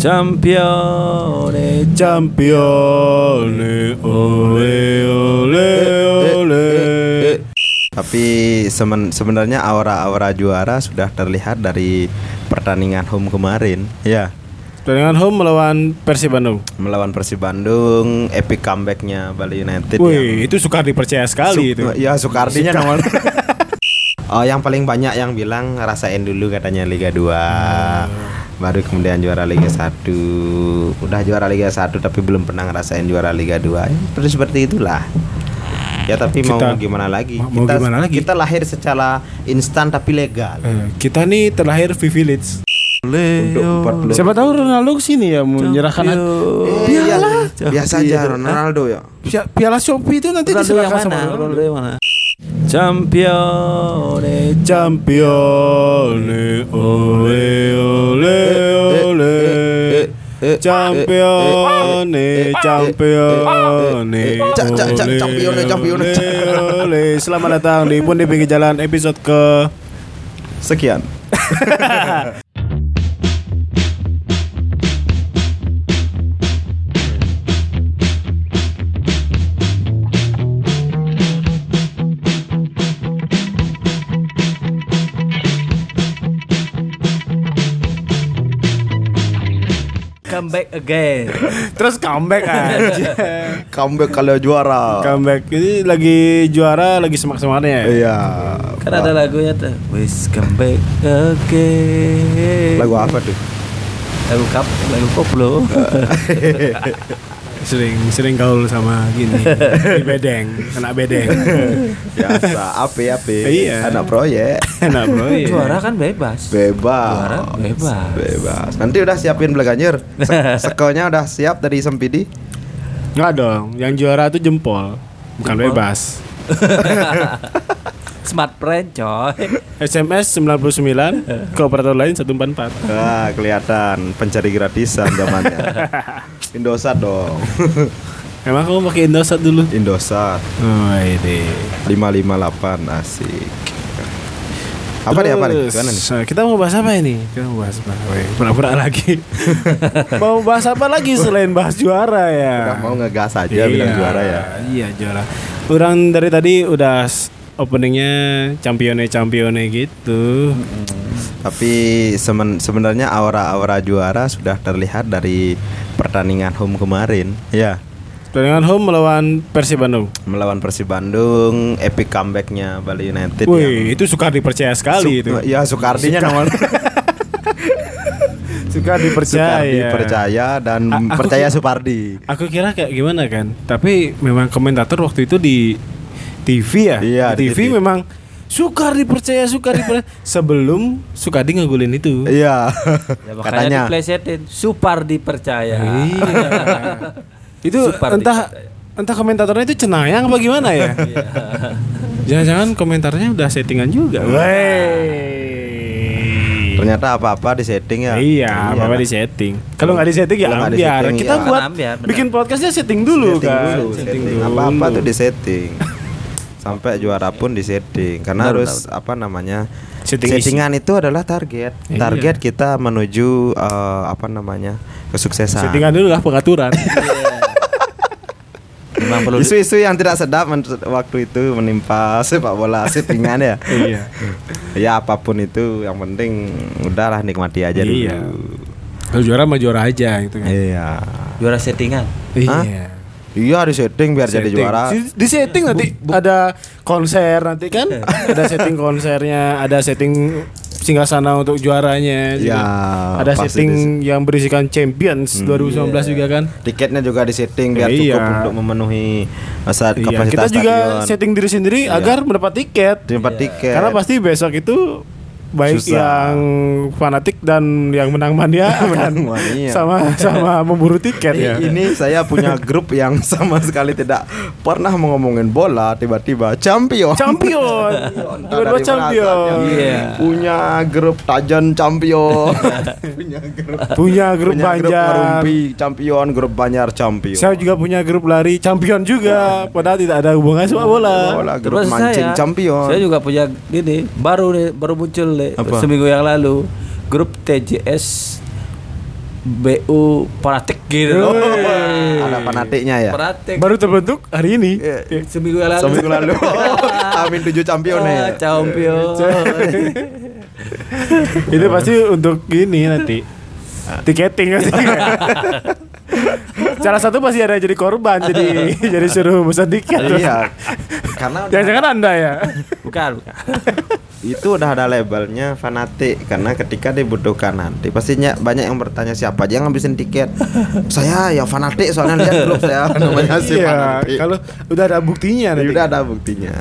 Campione, Campione, ole ole ole. Tapi semen- sebenarnya aura-aura juara sudah terlihat dari pertandingan home kemarin. Ya, Pertandingan home melawan Persib Bandung. melawan Persib Bandung, epic comebacknya Bali United. Wih, itu suka dipercaya sekali itu. Ya Sukardinya nomor. oh, yang paling banyak yang bilang rasain dulu katanya Liga 2. Baru kemudian juara Liga 1. Udah juara Liga 1 tapi belum pernah ngerasain juara Liga 2. Ya, seperti seperti itulah. Ya tapi mau Kita- gimana lagi? mau kita, gimana lagi? Kita lahir secara instan tapi legal. Eh, kita nih terlahir privilege. Untuk 40 Siapa tahu Ronaldo ke sini ya menyerahkan Eh, iya, biasa aja Ronaldo ya. Pi- piala Shopee itu nanti diserahkan mana? sama Ronaldo. Ronaldo yang mana? Campione, Campione, ole ole ole. Campione, campione, campione, campione. ole, ole. Selamat datang di Pun di Pinggir Jalan episode ke Sekian. come back again. terus comeback aja. Comeback kalau juara. comeback ini lagi juara lagi semak-semaknya. ya? Iya. Kan ada lagunya tuh. Wish come back again. Lagu apa tuh? Lagu kap, lagu koplo. Sering sering gaul sama gini di bedeng, anak bedeng. Biasa, api api. Iya. Anak proyek. Enak bro. iya. Juara kan bebas. Bebas. Juara bebas. Bebas. Nanti udah siapin belaganyer. Se- Sekonya udah siap dari Sempidi. Enggak dong, yang juara tuh jempol, bukan Jempol? bebas. Smart friend coy. SMS 99 ke operator lain 144. Wah, kelihatan pencari gratisan zamannya. Indosat dong. Emang kamu pakai Indosat dulu? Indosat Oh, ini. 558 asik. Apa nih apa nih? Gimana nih? eh, Kita mau bahas apa ini? Kita mau bahas apa? Pura-pura lagi. mau bahas apa lagi selain bahas juara ya? Udah mau ngegas aja bilang juara ya. Iya juara. Orang dari tadi udah openingnya campione campione gitu. Tapi semen- sebenarnya aura-aura juara sudah terlihat dari pertandingan home kemarin. Ya, Pertandingan home melawan Persib Bandung. melawan Persib Bandung, epic comebacknya Bali United. yang- Wih, itu suka dipercaya sekali Su- itu. Ya Sukardinya nomor Suka dipercaya. Sukardi percaya dan A- aku percaya kira- Supardi. Aku kira kayak gimana kan? Tapi memang komentator waktu itu di TV ya. Iya, di di TV, TV. memang Sukar dipercaya, Sukar dipercaya sebelum Sukardi ngegulin itu. Iya. Ya, makanya Katanya diplesetin. Supar dipercaya. Iya. itu Supar entah dipercaya. entah komentatornya itu cenayang apa gimana ya? Iya. Jangan-jangan komentarnya udah settingan juga. Wey. ternyata apa-apa di setting ya. Iya, apa di setting. Kalau nggak di setting ya ambiar. setting, Kita ya. buat Ambiar, bikin podcastnya setting dulu setting kan. dulu, setting. Apa-apa tuh di setting. Sampai juara pun di setting karena Benar, harus apa namanya? Setting Settingan itu adalah target. Iya. Target kita menuju eh, apa namanya? kesuksesan. Settingan dulu lah pengaturan. Memang perlu di- Isu-isu yang tidak sedap men- waktu itu menimpa sepak bola settingan ya. iya. ya apa pun itu yang penting udahlah nikmati aja dulu. Iya. Kalau juara mah juara aja gitu kan. Iya. juara settingan. Hah? Iya. Iya di setting biar jadi Setting. juara. Di, setting nanti ada konser nanti kan. ada setting konsernya, ada setting singgasana untuk juaranya. juga. Ya, ada setting yang berisikan Champions 2019 juga kan. Tiketnya juga di setting biar Iya. cukup untuk memenuhi masa Iya, kapasitas kita juga stadion. setting diri sendiri Iya. agar mendapat tiket. Tempat tiket. Karena pasti besok itu baik Susah. yang fanatik dan yang menang mania akan mania. sama sama memburu tiket ya. Ini, saya punya grup yang sama sekali tidak pernah mau ngomongin bola tiba-tiba champion. Champion. Tiba-tiba champion. Iya. Punya grup Tajan champion. punya grup Punya grup punya grup Banjar. Ngerumpi champion, grup Banjar champion. Saya juga punya grup lari champion juga, padahal tidak ada hubungan sama bola. Bola, grup Terus mancing saya, champion. saya juga punya ini baru nih baru muncul Apa? seminggu yang lalu grup TJS BU Pratik gitu. Ada fanatiknya ya. Pratik. Baru terbentuk hari ini. Iya, seminggu yang lalu. Seminggu lalu. Amin tujuh champion ya. Champion. Itu pasti untuk gini nanti. Tiketing nanti. Salah satu pasti ada jadi korban jadi jadi suruh pesan tiket. Iya. Karena Jangan-jangan Anda ya. Bukan, bukan. Itu udah ada labelnya fanatik karena ketika dibutuhkan nanti. Pastinya banyak yang bertanya siapa aja yang ngabisin tiket? Saya ya fanatik soalnya lihat grup saya. Namanya si Iya, fanatik. kalau udah ada buktinya nanti. udah ada buktinya.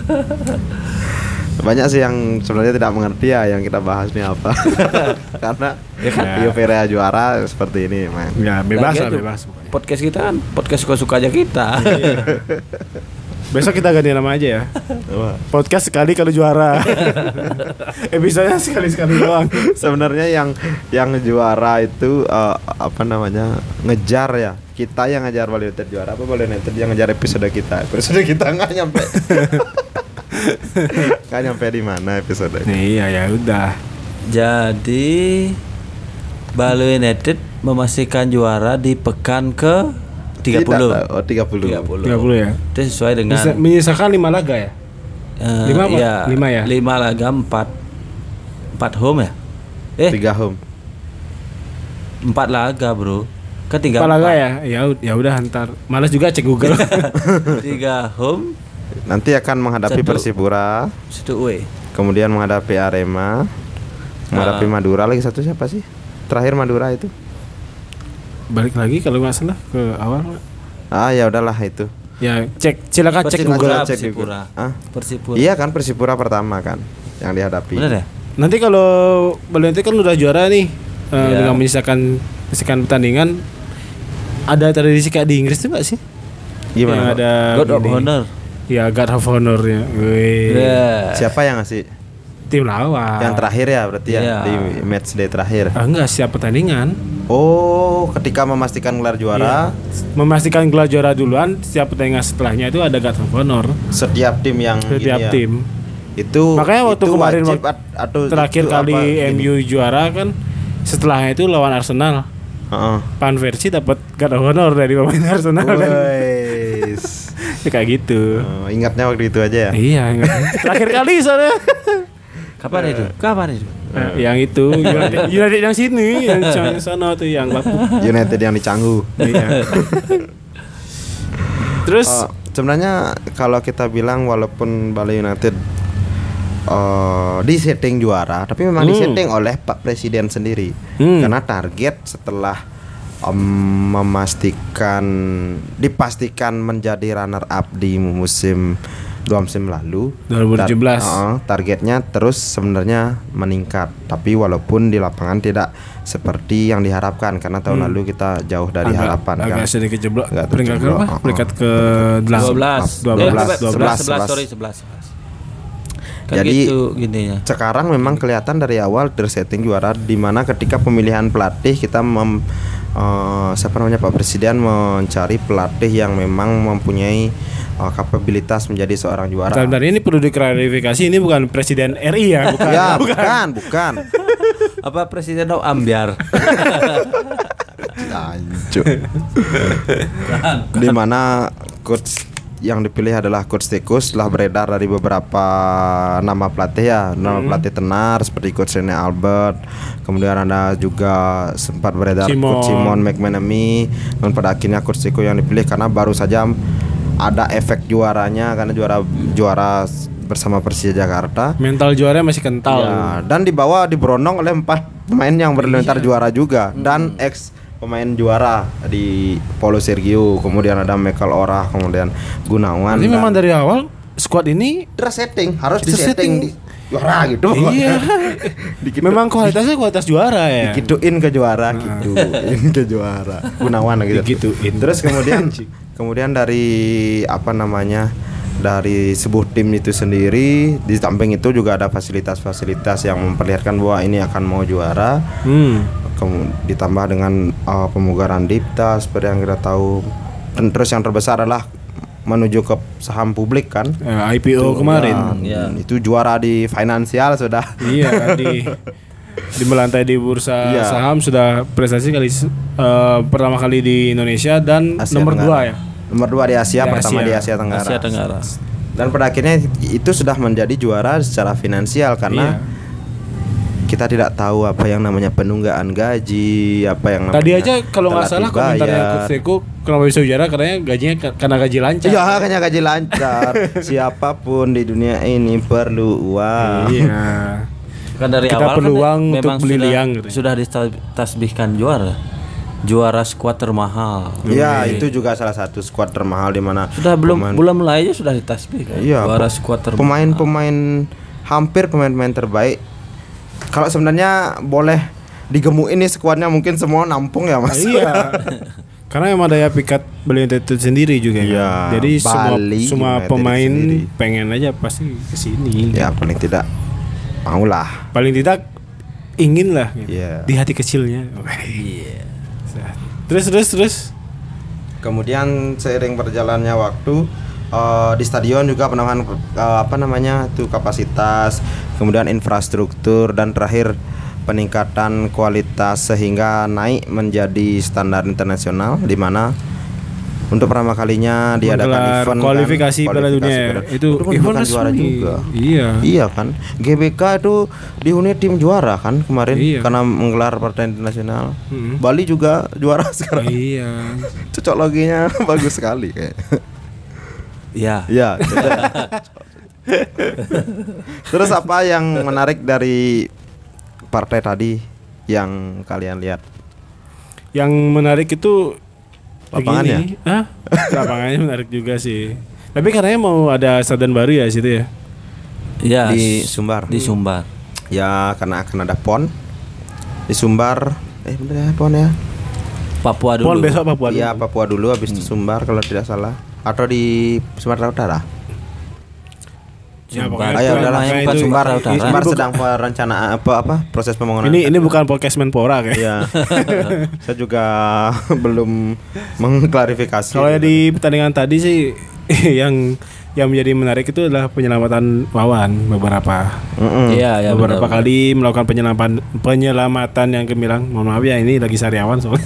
Banyak sih yang sebenarnya tidak mengerti ya yang kita bahas ini apa. Karena Ya kan? Rio Perea juara seperti ini man Ya, bebas Lagian lah, tuh, bebas. Podcast kita kan podcast suka-suka aja kita. Besok kita ganti nama aja ya. Podcast sekali kalau juara. Episodenya sekali-sekali doang. sebenarnya yang yang juara itu eh, apa namanya ngejar ya kita yang ngejar Bali United juara apa Bali United yang ngejar episode kita episode kita nggak nyampe nggak nyampe di mana episode Iya ya udah. Jadi Bali United memastikan juara di pekan ke 30. Tidak, oh 30 30. 30 ya. Itu sesuai dengan Bisa menyisakan 5 laga ya? eh, lima apa? iya, Lima ya? Lima laga 4 4 home ya? Eh, tiga home 4 laga, Bro. Kan tinggal 4 laga ya? Ya ya udah ntar. Malas juga cek Google. 3 home, nanti akan menghadapi Satu. Persipura satu away. kemudian menghadapi Arema menghadapi Ah. Madura lagi satu siapa sih terakhir Madura itu Balik lagi kalau nggak salah ke awal. ah ya udahlah itu Ya cek silakan cek Persipura, Google. Cek Persipura. Ah? Persipura. iya kan Persipura pertama kan yang dihadapi Bener ya? Nanti kalau Bali United kan udah juara nih eh, Iya. dengan menyisakan menyisakan pertandingan ada tradisi kayak di Inggris tuh nggak sih? Yang gimana ada God of. Honor. Ya God of Honor ya. Wih. Ya. siapa yang ngasih Tim lawan. Yang terakhir ya berarti ya Iya. di match day terakhir. Ah, enggak siap pertandingan. Oh, ketika memastikan gelar juara, Memastikan gelar juara duluan, setiap pertandingan setelahnya itu ada God of Honor. setiap tim yang Setiap ini ya, tim. itu Makanya waktu itu kemarin wajib atau Terakhir itu kali apa, gini? MU juara kan setelahnya itu lawan Arsenal. Heeh. Pan versi dapat God of Honor dari pemain Arsenal kan. Ya, kayak gitu. Oh, ingatnya waktu itu aja ya. Iya, enggak. terakhir kali soalnya. Kapan itu? Kapan itu? Eh, yang itu United, United yang sini, yang sana tuh yang lapuk. United yang di Canggu. Iya. Terus Eh, sebenarnya kalau kita bilang walaupun Bali United eh, di setting juara, tapi memang Hmm. disetting oleh Pak Presiden sendiri. Hmm. Karena target setelah em, memastikan dipastikan menjadi runner up di musim dua musim lalu 2017. tar- eh, targetnya terus sebenarnya meningkat tapi walaupun di lapangan tidak seperti yang diharapkan karena tahun lalu kita jauh dari Hmm. agak, harapan kan agak sedikit jeblok. Agak Peringkat terjeblok, berapa? Peringkat ke 12. 12, Eh, 12. 11, sorry 11. Kan Jadi- gitu gininya. sekarang memang kelihatan dari awal tersetting juara di mana ketika pemilihan pelatih kita mem, eh, siapa namanya Pak Presiden mencari pelatih yang memang mempunyai eh, kapabilitas menjadi seorang juara. Bentar, bentar, ini perlu diklarifikasi ini bukan presiden RI ya, bukan. ya, bukan, bukan. Apa Presiden Dau ambiar? Anjuk. di mana coach yang dipilih adalah coach Tikus setelah beredar dari beberapa nama pelatih ya. Nama pelatih tenar seperti coach Rene Albert. Kemudian ada juga sempat beredar Simon. coach Simon. McManamy. Dan pada akhirnya coach Tikus yang dipilih karena baru saja ada efek juaranya karena juara juara bersama Persija Jakarta. Mental juara masih kental. Ya, dan dibawa diberondong oleh empat pemain yang berlentar juara juga. Dan ex pemain juara di Paulo Sergio, kemudian ada Michael Ora, kemudian Gunawan. Jadi memang dari awal squad ini tersetting harus disetting di juara gitu. iya. Memang kualitasnya kualitas juara ya. dikituin ke juara gitu ke juara Gunawan gitu Digituin. terus kemudian kemudian dari apa namanya dari sebuah tim itu sendiri di samping itu juga ada fasilitas-fasilitas yang memperlihatkan bahwa ini akan mau juara Hmm. Ditambah dengan uh, pemugaran Dipta seperti yang kita tahu dan terus yang terbesar adalah menuju ke saham publik kan Eh, IPO kemarin. Ya, Ya. itu juara di finansial sudah iya di di melantai di bursa Iya. saham sudah prestasi kali eh, pertama kali di Indonesia dan Asia nomor Tenggara. dua ya. Nomor dua di Asia, Di pertama Asia. di Asia Tenggara. Asia Tenggara. Dan pada akhirnya itu sudah menjadi juara secara finansial karena Iya. Kita tidak tahu apa yang namanya penunggaan gaji, apa yang namanya Tadi aja kalau nggak salah komentarnya dibayar. Teko kenapa bisa juara katanya gajinya ka- karena gaji lancar. Iya, hanya gaji lancar. Siapa pun di dunia ini perlu uang. Iya. Kan dari Kita awal perlu kan uang untuk memang beli sudah, liang gitu. Sudah ditasbihkan juara. Juara skuad termahal. Ya, itu juga salah satu skuad termahal di mana Sudah belum pemain- belum mulai aja sudah ditasbihkan. Iya, juara skuad termahal. pemain-pemain hampir pemain-pemain terbaik. Kalau sebenarnya boleh digemuin nih skuadnya mungkin semua nampung ya, Mas. iya. Karena emang daya pikat Bali United sendiri juga kan. Iya, Jadi semua Bali semua United pemain sendiri. pengen aja pasti ke sini. ya, paling tidak maulah. Paling tidak ingin lah gitu. Iya. di hati kecilnya. Iya. Terus terus terus. Kemudian seiring berjalannya waktu eh, di stadion juga penambahan eh, apa namanya itu kapasitas, kemudian infrastruktur dan terakhir peningkatan kualitas sehingga naik menjadi standar internasional di mana untuk pertama kalinya diadakan Menggelar event kualifikasi kan, Piala Dunia. Itu kan event bukan juara juga. Iya. Iya kan, GBK itu dihuni tim juara kan kemarin Iya. karena menggelar partai internasional. Mm. Bali juga juara sekarang. Iya. Cocok loginya bagus sekali kayak. Ya. Ya. Terus apa yang menarik dari partai tadi yang kalian lihat? Yang menarik itu Lapangannya? Hah? Lapangannya menarik juga sih. Tapi katanya mau ada stadion baru ya situ ya. Ya. Di Sumbar. Di Sumbar. Ya karena akan ada pon di Sumbar. Eh bener ya pon ya? Papua dulu. Pon besok Papua. Iya Papua dulu habis itu Sumbar kalau tidak salah. Atau di Sumatera Utara? Ya, Sumbar. pokoknya Ah, ya itu- udahlah. pokoknya bukan itu- Sumbar ini Utara. Sumbar bukan- sedang perencanaan apa apa proses pembangunan. Ini ini bukan podcast Menpora kayak. Iya. Saya juga belum mengklarifikasi. Kalau yang di pertandingan tadi sih yang yang menjadi menarik itu adalah penyelamatan Wawan beberapa Mm-mm. Iya, ya. beberapa benar. kali melakukan penyelamatan penyelamatan yang gemilang. Mohon maaf ya ini lagi sariawan soalnya.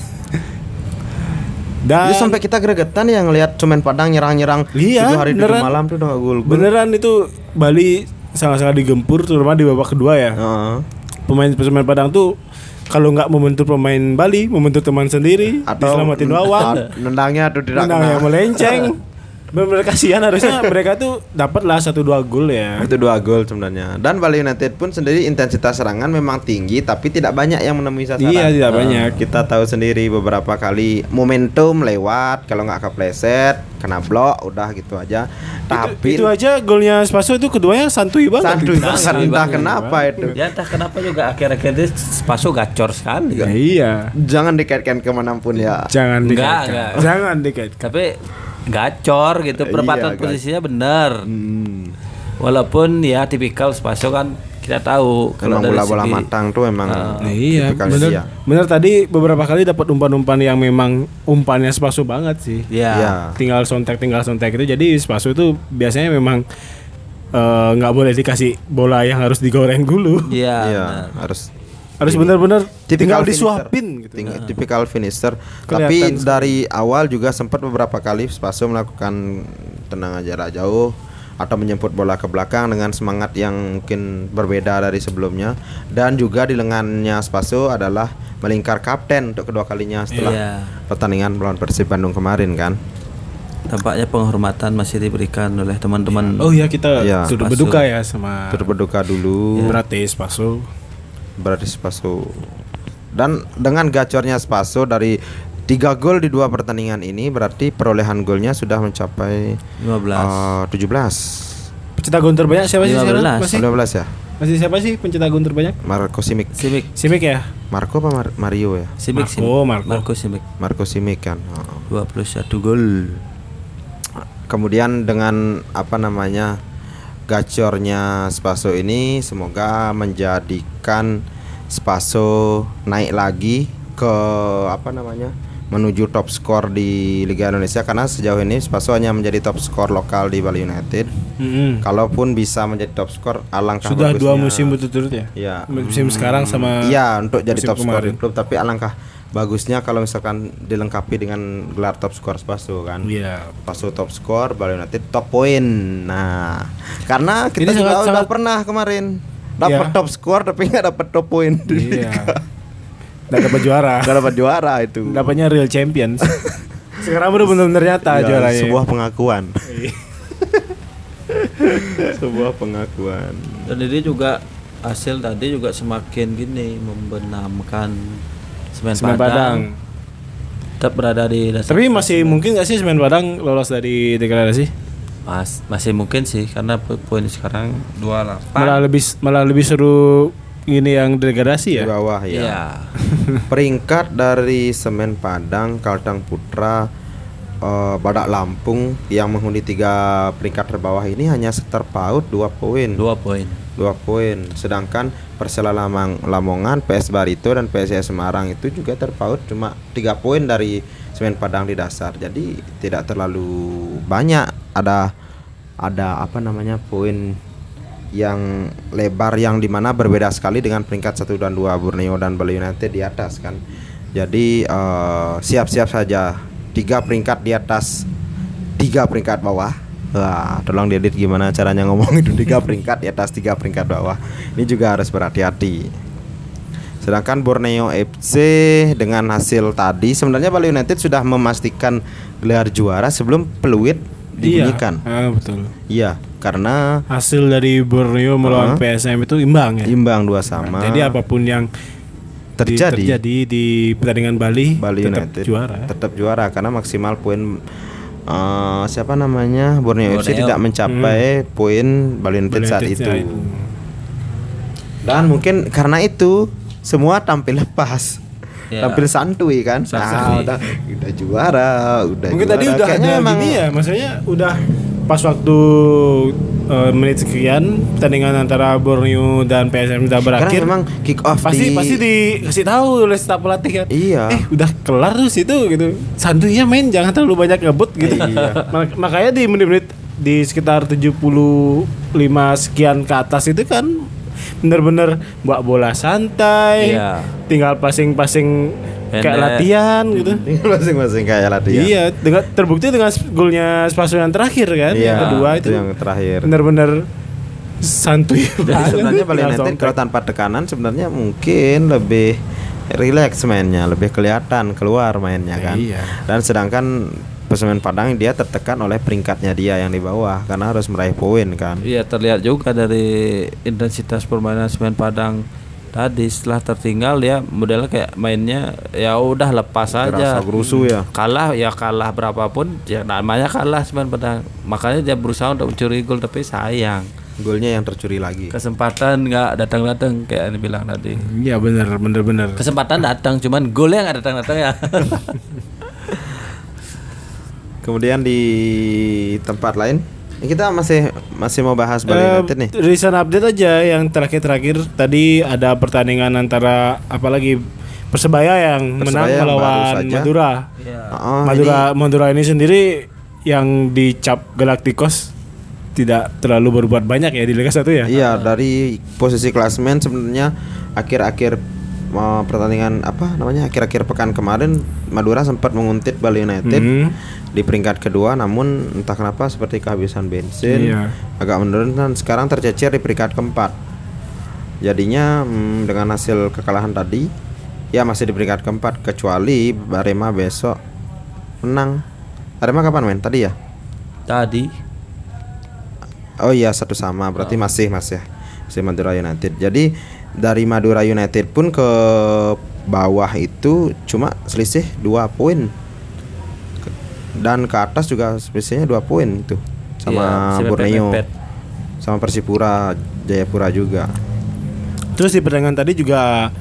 Dan Jadi sampai kita gregetan ya ngelihat Semen Padang nyerang-nyerang Iya, hari beneran. malam tuh udah gol gol. beneran itu Bali sangat-sangat digempur terutama di babak kedua ya. Heeh. Pemain-pemain Padang tuh kalau nggak membentur pemain Bali, membentur teman sendiri, diselamatin Wawan. nendangnya tuh tidak yang kena. melenceng. Benar kasihan harusnya mereka tuh dapatlah satu dua gol ya. Itu dua gol sebenarnya. Dan Bali United pun sendiri intensitas serangan memang tinggi tapi tidak banyak yang menemui sasaran. Iya tidak banyak. Kita tahu sendiri beberapa kali momentum lewat kalau nggak kepleset kena blok udah gitu aja. Tapi itu aja golnya Spaso itu keduanya santuy banget. santuy banget Santuy entah banget. kenapa itu. Ya entah kenapa juga akhir-akhir ini Spaso gacor sekali. Ya, iya. Jangan dikaitkan ke mana pun ya. Jangan Enggak, dikaitkan. enggak. Jangan dikaitkan. Tapi gacor gitu perempatan Iya, posisinya benar. Hmm. Walaupun ya tipikal Spaso kan kita tahu kalau bola-bola segi- matang tuh emang Nah, iya, bener, dia. bener tadi beberapa kali dapat umpan-umpan yang memang umpannya Spaso banget sih. Ya. Iya. Tinggal sontek, tinggal sontek itu. Jadi Spaso itu biasanya memang eh, nggak boleh dikasih bola yang harus digoreng dulu. Iya. Iya, benar. harus Harus benar-benar tinggal finisher. disuapin gitu. Ting- Tipikal finisher. Kelihatan Tapi sekali. dari awal juga sempat beberapa kali Spaso melakukan tendangan jarak jauh atau menjemput bola ke belakang dengan semangat yang mungkin berbeda dari sebelumnya dan juga di lengannya Spaso adalah melingkar kapten untuk kedua kalinya setelah Iya. pertandingan melawan Persib Bandung kemarin kan. Tampaknya penghormatan masih diberikan oleh teman-teman. Oh iya kita turut Spaso. berduka ya sama Turut berduka dulu. berarti Spaso. Berarti Spaso dan dengan gacornya Spaso dari tiga gol di dua pertandingan ini berarti perolehan golnya sudah mencapai 15. eh, 17 Pencetak gol terbanyak siapa sih sekarang? 15. Masih, 15 ya masih siapa sih pencetak gol terbanyak? Marco Simic Simic. Simic ya? Marco apa Mar- Mario ya Simic, Marco, Simic. Marco. Marco Simic. Marco Simic kan Oh. 21 gol. kemudian dengan apa namanya gacornya Spaso ini semoga menjadikan Spaso naik lagi ke apa namanya menuju top skor di Liga Indonesia karena sejauh ini Spaso hanya menjadi top skor lokal di Bali United Mm-mm. Kalaupun bisa menjadi top skor alangkah Sudah dua bagusnya. musim berturut-turut ya. Iya. Musim sekarang sama Iya, untuk jadi top skor di klub tapi alangkah bagusnya kalau misalkan dilengkapi dengan gelar top skor Spaso kan. Iya. Spaso top skor, Bali United top poin. Nah, karena kita Ini juga sangat- udah sangat- pernah kemarin dapat Iya. top skor tapi nggak dapat top poin. Iya. Nggak dapat juara. Nggak dapat juara itu. Dapatnya real champions. Sekarang baru benar-benar nyata Ya, juaranya. sebuah pengakuan. Iya. sebuah pengakuan. Dan ini juga hasil tadi juga semakin gini membenamkan semen, Semen Padang. Padang. Tetap berada di dasar. Tapi masih mungkin gak sih Semen Padang lolos dari degradasi? Mas, masih mungkin sih karena po- poin sekarang 28. Malah lebih malah lebih seru ini yang degradasi Di ya. bawah Iya. ya. Peringkat dari Semen Padang, Kalteng Putra, eh, Badak Lampung yang menghuni tiga peringkat terbawah ini hanya terpaut dua poin. Dua poin. Dua poin. Sedangkan Persela Lamang, Lamongan, PS Barito dan PSIS Semarang itu juga terpaut cuma tiga poin dari Semen Padang di dasar. Jadi tidak terlalu banyak ada ada apa namanya poin yang lebar yang di mana berbeda sekali dengan peringkat 1 dan 2 Borneo dan Bali United di atas kan. Jadi eh, siap-siap saja tiga peringkat di atas tiga peringkat bawah. Wah, tolong diedit gimana caranya ngomong itu tiga peringkat di atas tiga peringkat bawah. Ini juga harus berhati-hati. Sedangkan Borneo FC dengan hasil tadi sebenarnya Bali United sudah memastikan gelar juara sebelum peluit dibunyikan. Iya. Ah, betul. Iya, karena Hasil dari Borneo melawan Ah. PSM itu imbang ya. imbang dua sama. Jadi apa pun yang di- terjadi, terjadi di pertandingan Bali, Bali tetap United juara. tetap juara karena maksimal poin eh, siapa namanya Borneo, FC Borneo. tidak mencapai poin Bali United Bali saat itu. itu. Dan mungkin karena itu semua tampil lepas. Ya. Tampil santuy kan. Nah, udah, udah juara, udah Mungkin juara. tadi udah Kayaknya ada emang gini ya, maksudnya udah pas waktu eh, menit sekian pertandingan antara Borneo dan PSM udah Karena berakhir. memang kick off pasti di pasti dikasih tahu oleh staf pelatih kan. Iya. Eh udah kelar terus itu gitu. Santuinya main jangan terlalu banyak ngebut gitu. Iya. Mak- makanya di menit-menit di sekitar 75 sekian ke atas itu kan bener-bener bawa bola santai. Iya. Tinggal passing-passing kayak Pendek. latihan gitu. masing-masing kayak latihan. Iya, dengan terbukti dengan golnya Spaso yang terakhir kan, Iya, yang kedua itu, yang terakhir. benar-benar santuy. Jadi sebenarnya United sompek. kalau tanpa tekanan sebenarnya mungkin lebih relax mainnya, lebih kelihatan keluar mainnya kan. Iya. Dan sedangkan Persemen Padang dia tertekan oleh peringkatnya dia yang di bawah karena harus meraih poin kan. Iya terlihat juga dari intensitas permainan Semen Padang tadi setelah tertinggal dia modelnya kayak mainnya ya udah lepas aja. Gerasa gerusu ya. Kalah ya kalah berapapun ya namanya kalah Semen Padang. Makanya dia berusaha untuk mencuri gol tapi sayang. Golnya yang tercuri lagi. Kesempatan nggak datang-datang kayak yang bilang tadi. Iya benar, benar benar. Kesempatan datang cuman golnya nggak datang-datang ya. Kemudian di tempat lain kita masih masih mau bahas Bali United nih. recent update aja yang terakhir-terakhir tadi ada pertandingan antara apalagi Persebaya yang Persebaya menang melawan. Madura. Iya. Oh, Madura Madura ini sendiri yang dicap Galacticos tidak terlalu berbuat banyak ya di Liga 1 ya. Iya, dari posisi klasmen sebenarnya akhir-akhir pertandingan apa namanya akhir-akhir pekan kemarin Madura sempat menguntit Bali United Hmm. di peringkat kedua namun entah kenapa seperti kehabisan bensin Iya. agak menurun dan sekarang tercecer di peringkat keempat. Jadinya hmm, dengan hasil kekalahan tadi ya masih di peringkat keempat kecuali Arema besok menang. Arema kapan main? Tadi ya? Tadi Oh iya satu sama berarti masih mas ya masih Madura United. Jadi dari Madura United pun ke bawah itu cuma selisih dua poin dan ke atas juga selisihnya dua poin itu sama si Borneo sama Persipura Jayapura juga. Terus di pertandingan tadi juga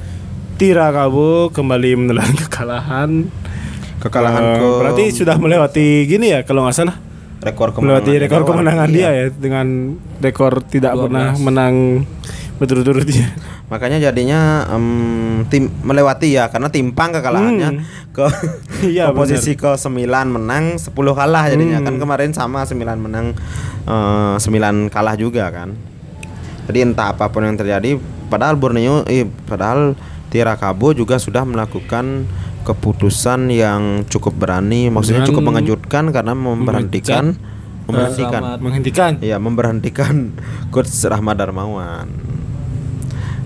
Tirakabo kembali menelan kekalahan. Kekalahan Eh, ke berarti sudah melewati gini ya kalau nggak salah. rekor Melewati rekor kemenangan Iya. dia ya dengan rekor tidak 12. pernah menang berturut-turut ya. Makanya jadinya em, tim melewati ya karena timpang kekalahannya Hmm. ke Iya, ke posisi ke 9 menang 10 kalah jadinya Hmm. kan kemarin sama 9 menang eh, sembilan kalah juga kan. Jadi entah apa pun yang terjadi, padahal Borneo, eh, padahal Tirakabo juga sudah melakukan keputusan yang cukup berani, maksudnya Dengan cukup mengejutkan karena memberhentikan, memberhentikan, Rahmat. Menghentikan. Iya memberhentikan coach Rahmat Darmawan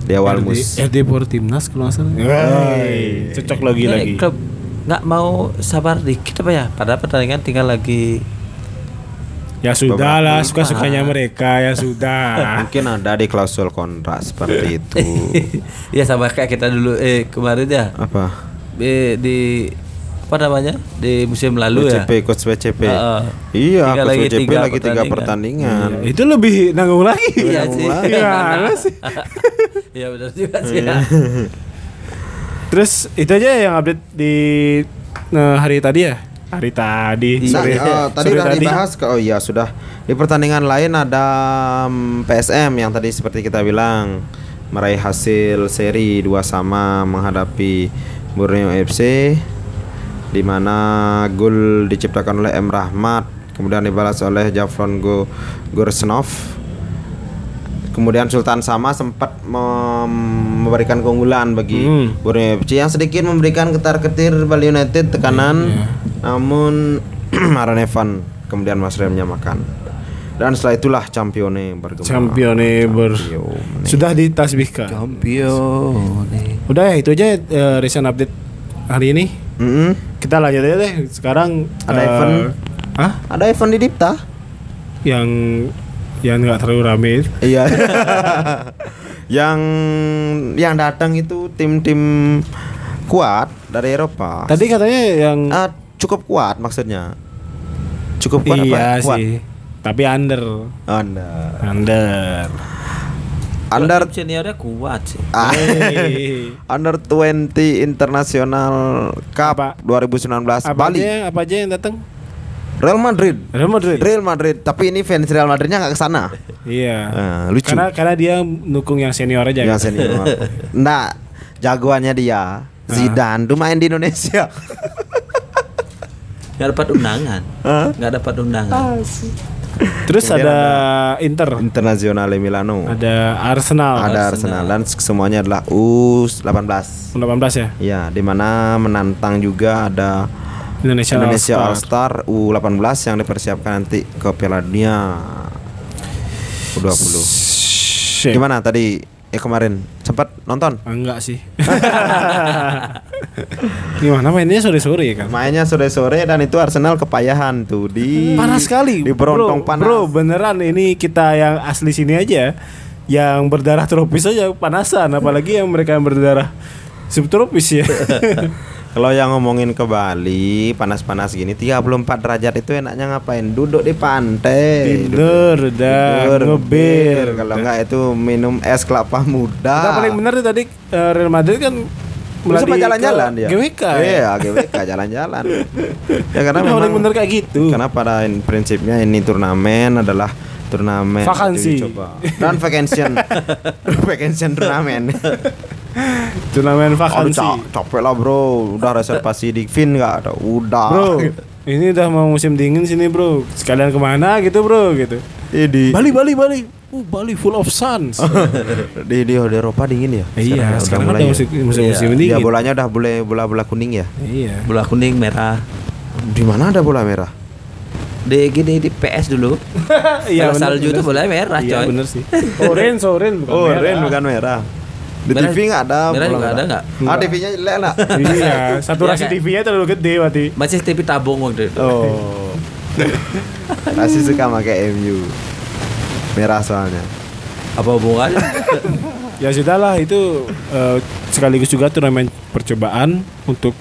di awal RD, mus. RD for Timnas kalau nggak salah. Wey, cocok lagi Ini lagi. klub nggak mau sabar dikit apa ya? Padahal pertandingan tinggal lagi. Ya sudah lah, Beberapa- suka sukanya mereka ya sudah. Mungkin ada di klausul kontrak seperti itu. ya sama kayak kita dulu eh kemarin ya Apa? eh, di apa namanya di musim lalu ya. WCP, coach WCP. Heeh. Iya, coach lagi WCP tiga lagi tiga pertandingan. pertandingan. Ya, itu lebih nanggung lagi. Iya Nanggung sih. lagi. Gimana sih? Iya benar juga sih. ya. Terus itu aja yang update di eh, hari tadi ya? Hari tadi. Iya. Nah, eh, tadi sore udah dibahas ke oh iya sudah. Di pertandingan lain ada mm, PSM yang tadi seperti kita bilang meraih hasil seri dua sama menghadapi Borneo FC di mana gol diciptakan oleh M Rahmat kemudian dibalas oleh Jafron Go Gorsnov Kemudian Sultan Sama sempat mem- memberikan keunggulan bagi Hmm. Borneo FC yang sedikit memberikan ketar-ketir Bali United tekanan, namun Aaron Evan kemudian Mas Rem menyamakan. Dan setelah itulah Champione bergema. Champione ber sudah ditasbihkan. Champion. Udah ya itu aja eh, recent update hari ini. Mm-mm. Kita lanjut aja deh. Sekarang Ada eh, event? Hah? Ada Evan di Dipta? Yang yang nggak terlalu rame. itu. Iya. yang yang datang itu tim-tim kuat dari Eropa. Tadi katanya yang Ah, cukup kuat maksudnya. Cukup kuat iya apa? Kuat. sih. Tapi under. Anda. Under. Under seniornya kuat sih. Ah. Under 20 International Cup Apa? 2019 apa Bali. aja apa aja yang datang? Real Madrid. Real Madrid. Real Madrid, tapi ini fans Real Madridnya nggak ke sana. Iya. Ah, lucu. Karena karena dia dukung yang senior aja. Yang kan? senior. Nggak, jagoannya dia Zidane tuh main di Indonesia. Nggak dapat undangan. Nggak dapat undangan. Terus Kemudian ada, Inter, Internazionale Milano. ada Arsenal, Ada Arsenal dan semuanya adalah U18. 18 ya. Ya, di mana menantang juga ada Indonesia, Indonesia All. Star U18 yang dipersiapkan nanti ke Piala Dunia U20. Shit. Gimana tadi ya kemarin sempat nonton? Enggak sih. Gimana mainnya sore-sore ya kan? Mainnya sore-sore dan itu Arsenal kepayahan tuh di Panas sekali. Di Berontong bro, panas. Bro, beneran ini kita yang asli sini aja yang berdarah tropis aja panasan apalagi yang mereka yang berdarah subtropis ya. Kalau yang ngomongin ke Bali panas-panas gini 34 derajat itu enaknya ngapain? Duduk di pantai. Tidur dah, Tidur, ngebir. Kalau enggak itu minum es kelapa muda. Kita paling benar tuh tadi eh, Real Madrid kan meladi jalan-jalan dia? GWK ya. Iya, GWK jalan-jalan. ya karena Udah memang bener kayak gitu. Karena pada in- prinsipnya ini turnamen adalah turnamen Vakansi. uji coba. dan vacation vacation turnamen. Turnamen Aduh vakansi. ca- capek lah bro, udah reservasi di Vin nggak ada? Udah. Bro, ini udah mau musim dingin sini bro. Sekalian ke mana gitu bro gitu. di Bali, Bali, Bali. Uh, Bali full of suns. di, di, di Eropa dingin ya? iya, udah sekarang mulai ada ya? musim musim, Iya. musim Ya dingin. bolanya udah boleh bola-bola kuning ya? Iya. Bola kuning merah. Di mana ada bola merah? Di gini di PS dulu. Iya, salju tuh bola merah Iya, coy. bener sih. Orange, orange bukan Oh, merah. Ren bukan merah. Di Merah- TV nggak ada merah juga ada nggak? Ah, TV-nya jelek lah. iya, saturasi Iya, TV-nya terlalu gede berarti. Masih TV tabung waktu itu. Oh. Masih suka pakai MU. Merah soalnya. Apa hubungannya? Ya sudahlah itu eh, sekaligus juga turnamen percobaan untuk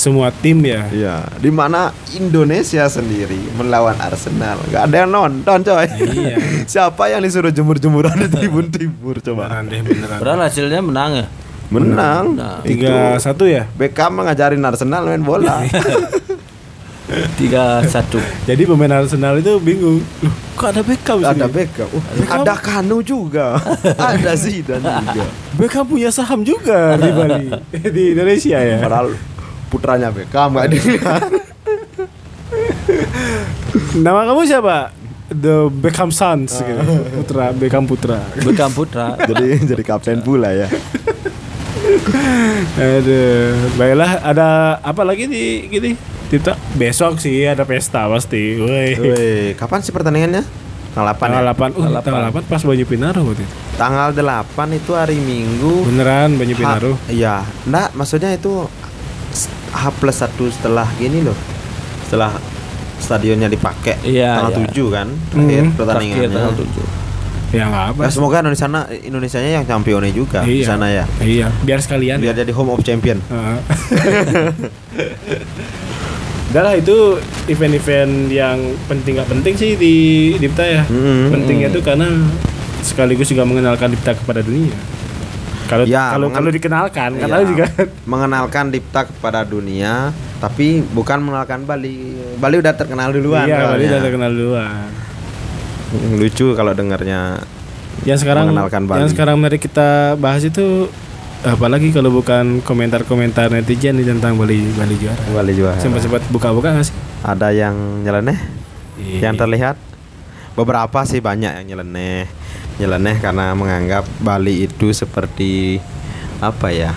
semua tim ya. Iya, di mana Indonesia sendiri melawan Arsenal. Gak ada yang nonton, coy. Iya. Siapa yang disuruh jemur-jemuran di Tribun Timur coba? Beneran deh beneran. Padahal hasilnya menang ya. Menang. Tiga satu ya. Beckham ngajarin Arsenal main bola. Tiga satu. Jadi pemain Arsenal itu bingung. Loh, kok ada Beckham sih? ada Beckham. Oh, ada Kanu juga. ada Zidane juga. Beckham punya saham juga di Bali, di Indonesia ya. Padahal putranya Beckham gak dilihat. Nama kamu siapa? the Beckham Sons gitu. Putra Beckham Putra. Bekam Putra. jadi jadi kapten pula ya. Aduh, baiklah ada apa lagi di gini? Kita besok sih ada pesta pasti. Woi. Woi, kapan sih pertandingannya? Tanggal 8 Tanggal ya? 8, uh, Tanggal tanggal 8 pas Banyu Pinaro waktu itu. Tanggal 8 itu hari Minggu. Beneran Banyu Pinaro. Ha- Iya, enggak maksudnya itu H plus satu setelah gini loh. Setelah stadionnya dipakai Iya, tanggal iya. 7 kan terakhir Hmm, pertandingannya. Terakhir tanggal 7. Ya enggak apa. Ya, semoga Indonesia Indonesianya yang championnya juga di Iya. sana ya. Iya, biar sekalian. Biar jadi home of champion. Heeh. Udah lah itu event-event yang penting nggak penting sih di Dipta ya. Mm-mm. Pentingnya tuh karena sekaligus juga mengenalkan Dipta kepada dunia. Kalau Ya, kalau mengen- kalau dikenalkan, Iya, karena juga mengenalkan Dipta kepada dunia, tapi bukan mengenalkan Bali. Bali udah terkenal duluan. iya, Bali udah terkenal duluan. Mm, Lucu kalau dengarnya Yang sekarang Mengenalkan Bali. yang sekarang mari kita bahas itu apalagi kalau bukan komentar-komentar netizen nih tentang Bali Bali juara. Bali juara. Sempat-sempat buka-buka nggak sih? Ada yang nyeleneh? Iya. Yang terlihat beberapa sih banyak yang nyeleneh. Nyeleneh karena menganggap Bali itu seperti apa ya?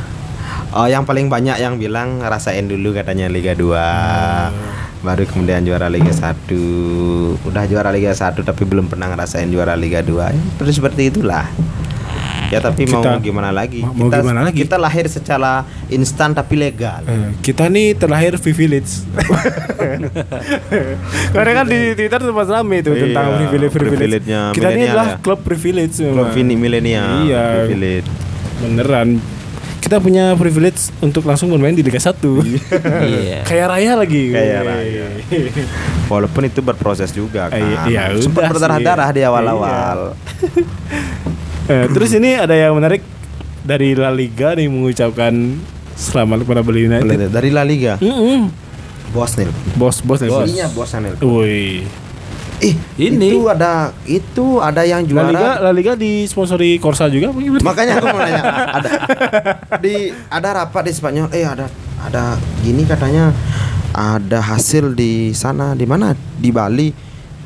Oh, yang paling banyak yang bilang rasain dulu katanya Liga 2. Baru kemudian juara Liga 1. Udah juara Liga 1 tapi belum pernah ngerasain juara Liga 2. Ya, seperti seperti itulah. Ya tapi mau Kita- gimana lagi? mau- mau kita, gimana lagi? Kita lahir secara instan tapi legal. Eh, kita nih terlahir privilege. Karena kan di Twitter sempat rame itu Iya, tentang privilege privilege. Kita ini adalah ya. klub privilege Klub milenial. Iya. privilege. Beneran. Kita punya privilege untuk langsung bermain di Liga 1. Iya. Kayak raya lagi. Kayak raya. Walaupun itu berproses juga kan. Iya, iya, Sempat berdarah-darah di awal-awal. Eh, terus ini ada yang menarik dari La Liga nih mengucapkan selamat kepada Bali United. Dari La Liga. Mm-mm. Bos nih. Bos, bos, nih, bos. Ininya bos Anil. Woi. Ih, Ini. itu ada itu ada yang La Liga, juara. La Liga disponsori Corsa juga? Makanya aku mau nanya, ada di ada rapat di Spanyol, eh ada ada gini katanya ada hasil di sana di mana? Di Bali.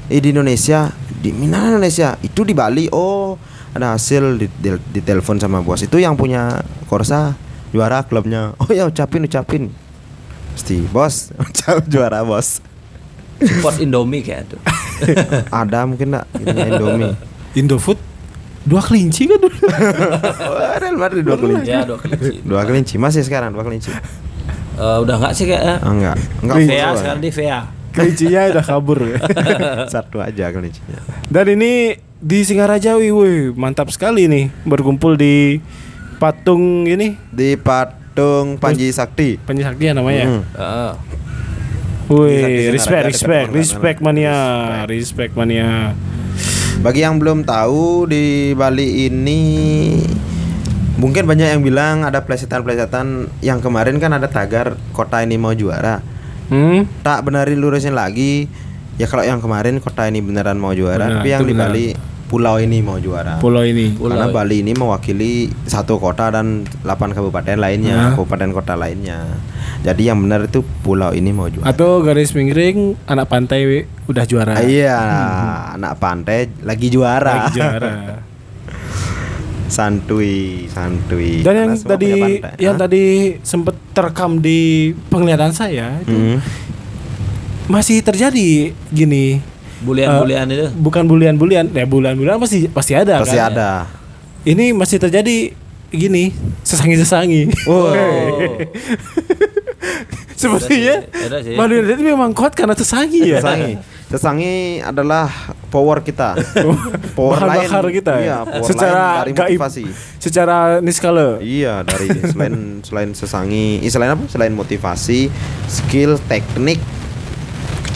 Eh di Indonesia, di mana Indonesia? Itu di Bali. Oh, ada hasil di, di, di telepon sama bos. Itu yang punya Corsa juara klubnya. Oh ya ucapin ucapin. Pasti bos, ucap juara bos. Support Indomie kayak tuh. ada mungkin enggak Indomie. Indofood dua kelinci kan dulu. Oh, Real Madrid dua kelinci. ya dua kelinci. Dua kelinci masih sekarang dua kelinci. Eh, udah nggak sih kayaknya? Ah, enggak. Enggak full, sekarang di VA. Kelincinya udah kabur. Satu aja kelincinya. Dan ini di Singarajawi, woi, mantap sekali nih berkumpul di patung ini Di patung Panji Sakti. Penyesaktian namanya. Hmm. Heeh. Woi, respect, respect, respect mania, respect mania. Bagi yang belum tahu di Bali ini mungkin banyak yang bilang ada plesetan-plesetan yang kemarin kan ada tagar kota ini mau juara. Hmm? Tak benarin lurusin lagi. Ya kalau yang kemarin kota ini beneran mau juara, Benar, tapi yang di. Bali pulau ini mau juara. Pulau ini. Pulau. Karena Bali ini mewakili satu kota dan 8 kabupaten lainnya, Nah. kabupaten kota lainnya. Jadi yang benar itu pulau ini mau juara. Atau garis miring anak pantai we, udah juara. Ah, Iya, anak pantai lagi juara. Lagi juara. santuy, santuy. Dan yang tadi yang Hah? tadi sempet terekam di penglihatan saya itu Hmm. Masih terjadi gini. Bulian-bulian itu. Bukan bulian-bulian, ya bulian-bulian pasti pasti ada Pasti kan. ada. Ini masih terjadi gini, sesangi-sesangi. Oh. Sepertinya. Bali United memang kuat karena sesangi ya. Sesangi. Sesangi adalah power kita. power Bahan lain. bakar kita ya. Iya, power Secara lain dari gaib. motivasi. Secara niskala. Iya, dari selain selain sesangi, eh, selain apa? Selain motivasi, skill, teknik,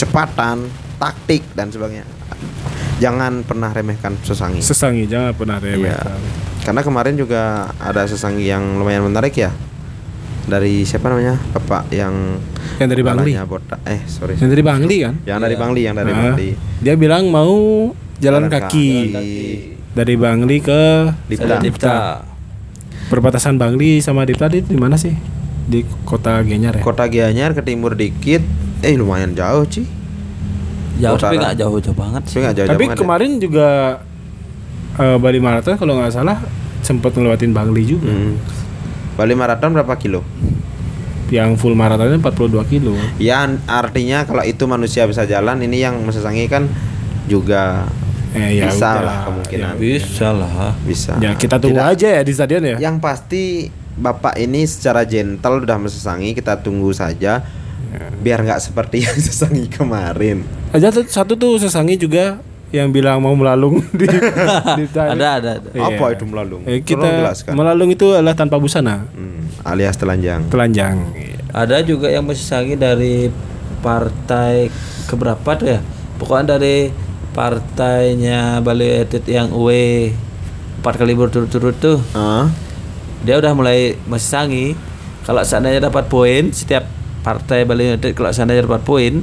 kecepatan, taktik dan sebagainya. Jangan pernah remehkan sesangi. Sesangi jangan pernah Iya. remehkan. Karena kemarin juga ada sesangi yang lumayan menarik ya. Dari siapa namanya? Bapak yang Yang dari Bangli. Eh, sorry. Yang dari Bangli kan? Yang dari Iya. Bangli, yang dari Ah, Bangli. Dia bilang mau jalan Jalan kaki kaki. dari Bangli ke Dipta. Dipta. perbatasan Bangli sama Dipta di di mana sih? Di kota Gianyar ya? Kota Gianyar ke timur dikit. Eh, lumayan jauh, Ci. Jauh tapi Utara. nggak jauh-jauh banget Tapi sih. nggak jauh-jauh Tapi banget ya. kemarin juga eh, Bali Marathon kalau nggak salah sempat ngelewatin Bangli juga. Hmm. Bali Marathon berapa kilo? Yang full marathonnya 42 kilo. Ya artinya kalau itu manusia bisa jalan, ini yang Mesesangi kan juga Eh, ya bisa udah. lah kemungkinan. Bisa lah. Bisa. Ya kita tunggu Tidak- aja ya di stadion ya. Yang pasti Bapak ini secara gentle udah Mesesangi, kita tunggu saja. Biar nggak seperti yang Mesesangi kemarin. Aja tuh- satu tuh sesangi juga yang bilang mau melalung di, di Ada ada. ada. Iya. Apa itu melalung? Eh, kita jelaskan. melalung itu adalah tanpa busana, Hmm, alias telanjang. telanjang. Ada juga yang Mesesangi dari partai keberapa tuh ya? Pokoknya dari partainya Bali United yang UE empat kali berturut-turut tuh Ah, dia udah mulai Mesesangi kalau seandainya dapat poin setiap partai Bali United kalau seandainya dapat poin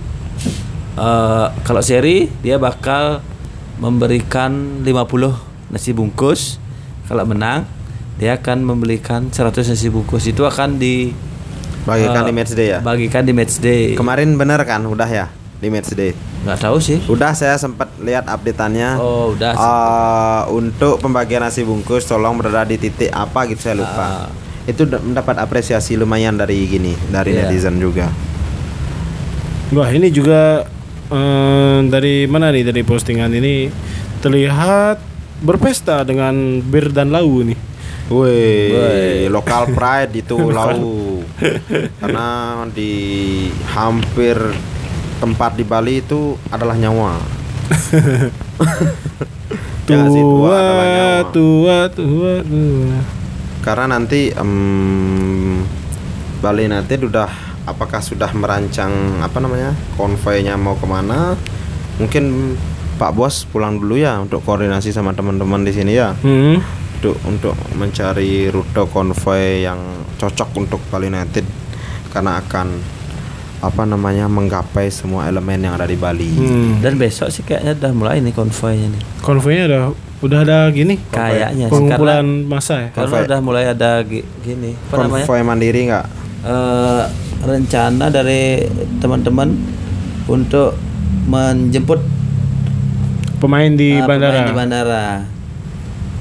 eh, kalau seri dia bakal memberikan 50 nasi bungkus kalau menang dia akan membelikan 100 nasi bungkus itu akan di bagikan eh, di match day ya. bagikan di match day Kemarin bener kan, udah ya di match day. nggak tahu sih Udah saya sempat lihat updateannya. oh udah Eh, untuk pembagian nasi bungkus tolong berada di titik apa gitu saya lupa. Ah. Itu da- mendapat apresiasi lumayan dari gini, dari Iya. netizen juga. Wah ini juga eh, dari mana nih dari postingan ini terlihat berpesta dengan bir dan lau nih. Woi, lokal pride itu lau. Karena di hampir tempat di Bali itu adalah nyawa. Ya tua Tua, tua, tua, tua. Karena nanti em, Bali United udah apakah sudah merancang apa namanya konvoynya mau ke mana? Mungkin Pak Bos pulang dulu ya untuk koordinasi sama teman-teman di sini ya. Hmm. Untuk untuk mencari rute konvoy yang cocok untuk Bali United karena akan apa namanya menggapai semua elemen yang ada di Bali. Hmm. dan besok sih kayaknya udah mulai nih konvoynya nih Konvoynya udah udah ada gini kayaknya sih pengumpulan karena, masa ya. karena Konvoy. udah mulai ada gi- gini apa namanya Konvoy mandiri nggak? eh, rencana dari teman-teman untuk menjemput Pemain di eh, bandara. pemain di bandara.